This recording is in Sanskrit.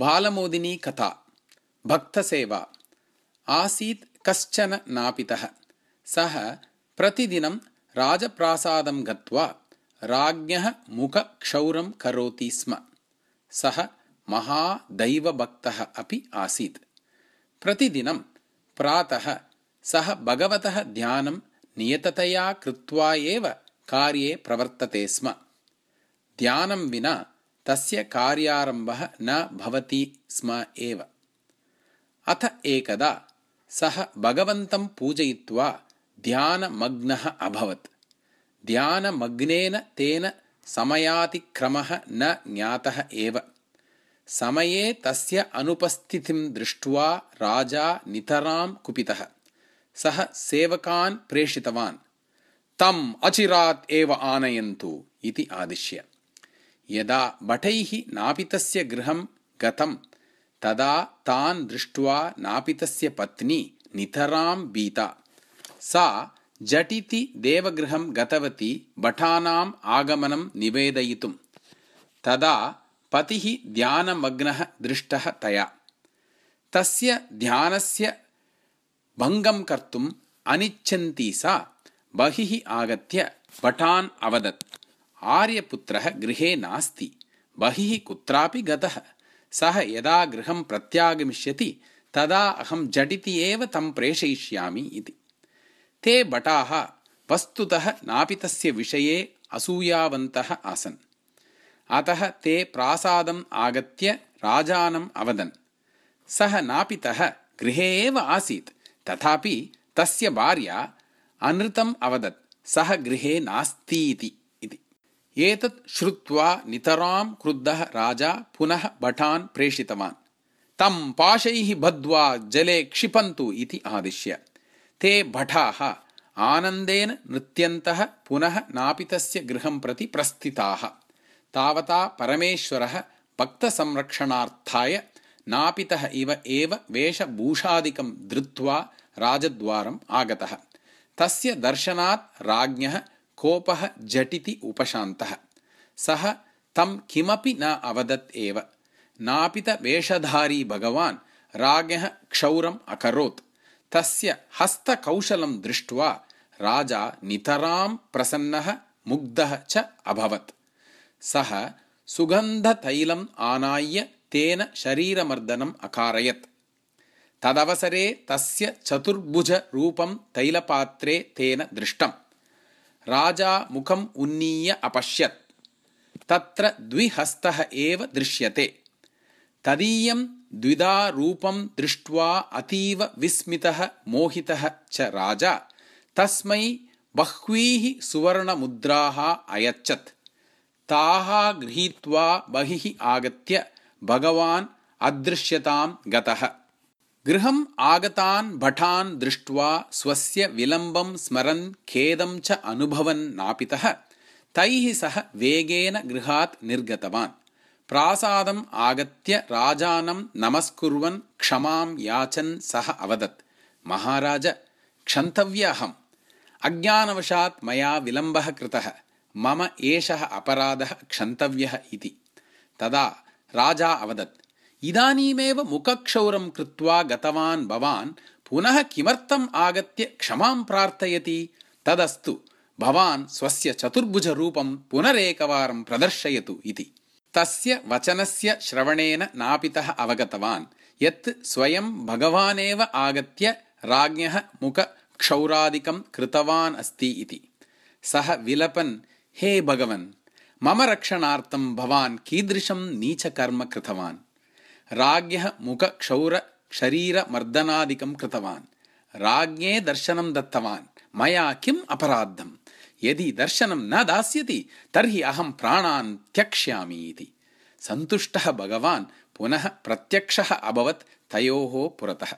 बालमोदिनी कथा भक्तसेवा आसीत् कश्चन नापितः सः प्रतिदिनं राजप्रासादं गत्वा राज्ञः मुखक्षौरं करोति स्म सः महादैवभक्तः अपि आसीत् प्रतिदिनं प्रातः सः भगवतः ध्यानं नियततया कृत्वा एव कार्ये प्रवर्तते स्म ध्यानं विना तस्य कार्यारम्भः न भवति स्म एव। अथ एकदा सः भगवन्तं पूजयित्वा ध्यानमग्नः अभवत्। ध्यानमग्नेन तेन समयातिक्रमः न ज्ञातः एव। समये तस्य अनुपस्थितिं दृष्ट्वा राजा नितरां कुपितः। सः सेवकान् प्रेषितवान्। तम् अचिरात् एव आनयन्तु इति आदिश्य यदा भटैः नापितस्य गृहं गतं तदा तान् दृष्ट्वा नापितस्य पत्नी नितरां भीता सा झटिति देवगृहं गतवती भटानाम् आगमनं निवेदयितुं तदा पतिः ध्यानमग्नः दृष्टः तया। तस्य ध्यानस्य भङ्गं कर्तुम् अनिच्छन्ती सा बहिः आगत्य भटान् अवदत् आर्यपुत्रः गृहे नास्ति। बहिः कुत्रापि गतः। सः यदा गृहं प्रत्यागमिष्यति तदा अहं झटिति एव तं प्रेषयिष्यामि इति। ते भटाः वस्तुतः नापितस्य विषये असूयावन्तः आसन्। अतः ते प्रासादम् आगत्य राजानम् अवदन्। सः नापितः गृहे एव आसीत्। तथापि तस्य भार्या अनृतम् अवदत्। सः गृहे नास्ति इति एतत् श्रुत्वा नितरां क्रुद्धः राजा पुनः भटान् प्रेषितवान्। तं पाशैः बद्ध्वा जले क्षिपन्तु इति आदिश्य। ते भटाः आनन्देन नृत्यन्तः पुनः नापितस्य गृहं प्रति प्रस्थिताः। तावता परमेश्वरः भक्तसंरक्षणार्थाय नापितः इव एव वेषभूषादिकं धृत्वा राजद्वारम् आगतः। तस्य दर्शनात् राज्ञः कोपः झटिति उपशान्तः। सः तं किमपि न अवदत् एव। नापितवेषधारी भगवान् राज्ञः क्षौरम् अकरोत्। तस्य हस्तकौशलं दृष्ट्वा राजा नितरां प्रसन्नः मुग्धः च अभवत्। सः सुगन्धतैलम् आनाय्य तेन शरीरमर्दनम् अकारयत्। तदवसरे तस्य चतुर्भुजरूपं तैलपात्रे तेन दृष्टम् राजा मुखम् उन्नीय अपश्यत्। तत्र द्विहस्तः एव दृश्यते। तदीयं द्विधा रूपं दृष्ट्वा अतीव विस्मितः मोहितः च राजा। तस्मै बह्वीः सुवर्णमुद्राः अयच्छत्। ताः गृहीत्वा बहिः आगत्य भगवान् अदृश्यतां गतः गृहम् आगतान् भटान् दृष्ट्वा स्वस्य विलम्बं स्मरन् खेदं च अनुभवन् नापितः। तैः सह वेगेन गृहात् निर्गतवान्। प्रासादम् आगत्य राजानं नमस्कुर्वन् क्षमां याचन् सः अवदत्। महाराज क्षन्तव्यहम्। अज्ञानवशात् मया विलम्बः कृतः। मम एषः अपराधः क्षन्तव्यः इति। तदा राजा अवदत् इदानीमेव मुखक्षौरं कृत्वा गतवान् भवान् पुनः किमर्थम् आगत्य क्षमां प्रार्थयति? तदस्तु भवान् स्वस्य चतुर्भुजरूपं पुनरेकवारं प्रदर्शयतु इति। तस्य वचनस्य श्रवणेन नापितः अवगतवान्। यत् स्वयं भगवानेव आगत्य राज्ञः मुखक्षौरादिकं कृतवान् अस्ति इति। सः विलपन् हे भगवन् मम रक्षणार्थं भवान् कीदृशं नीचकर्म कृतवान् राज्ञः मुखक्षौरशरीरमर्दनादिकं कृतवान्। राज्ञे दर्शनं दत्तवान्। मया किम् अपराद्धम्? यदि दर्शनं न दास्यति तर्हि अहं प्राणान् त्यक्ष्यामि इति। सन्तुष्टः भगवान् पुनः प्रत्यक्षः अभवत् तयोः पुरतः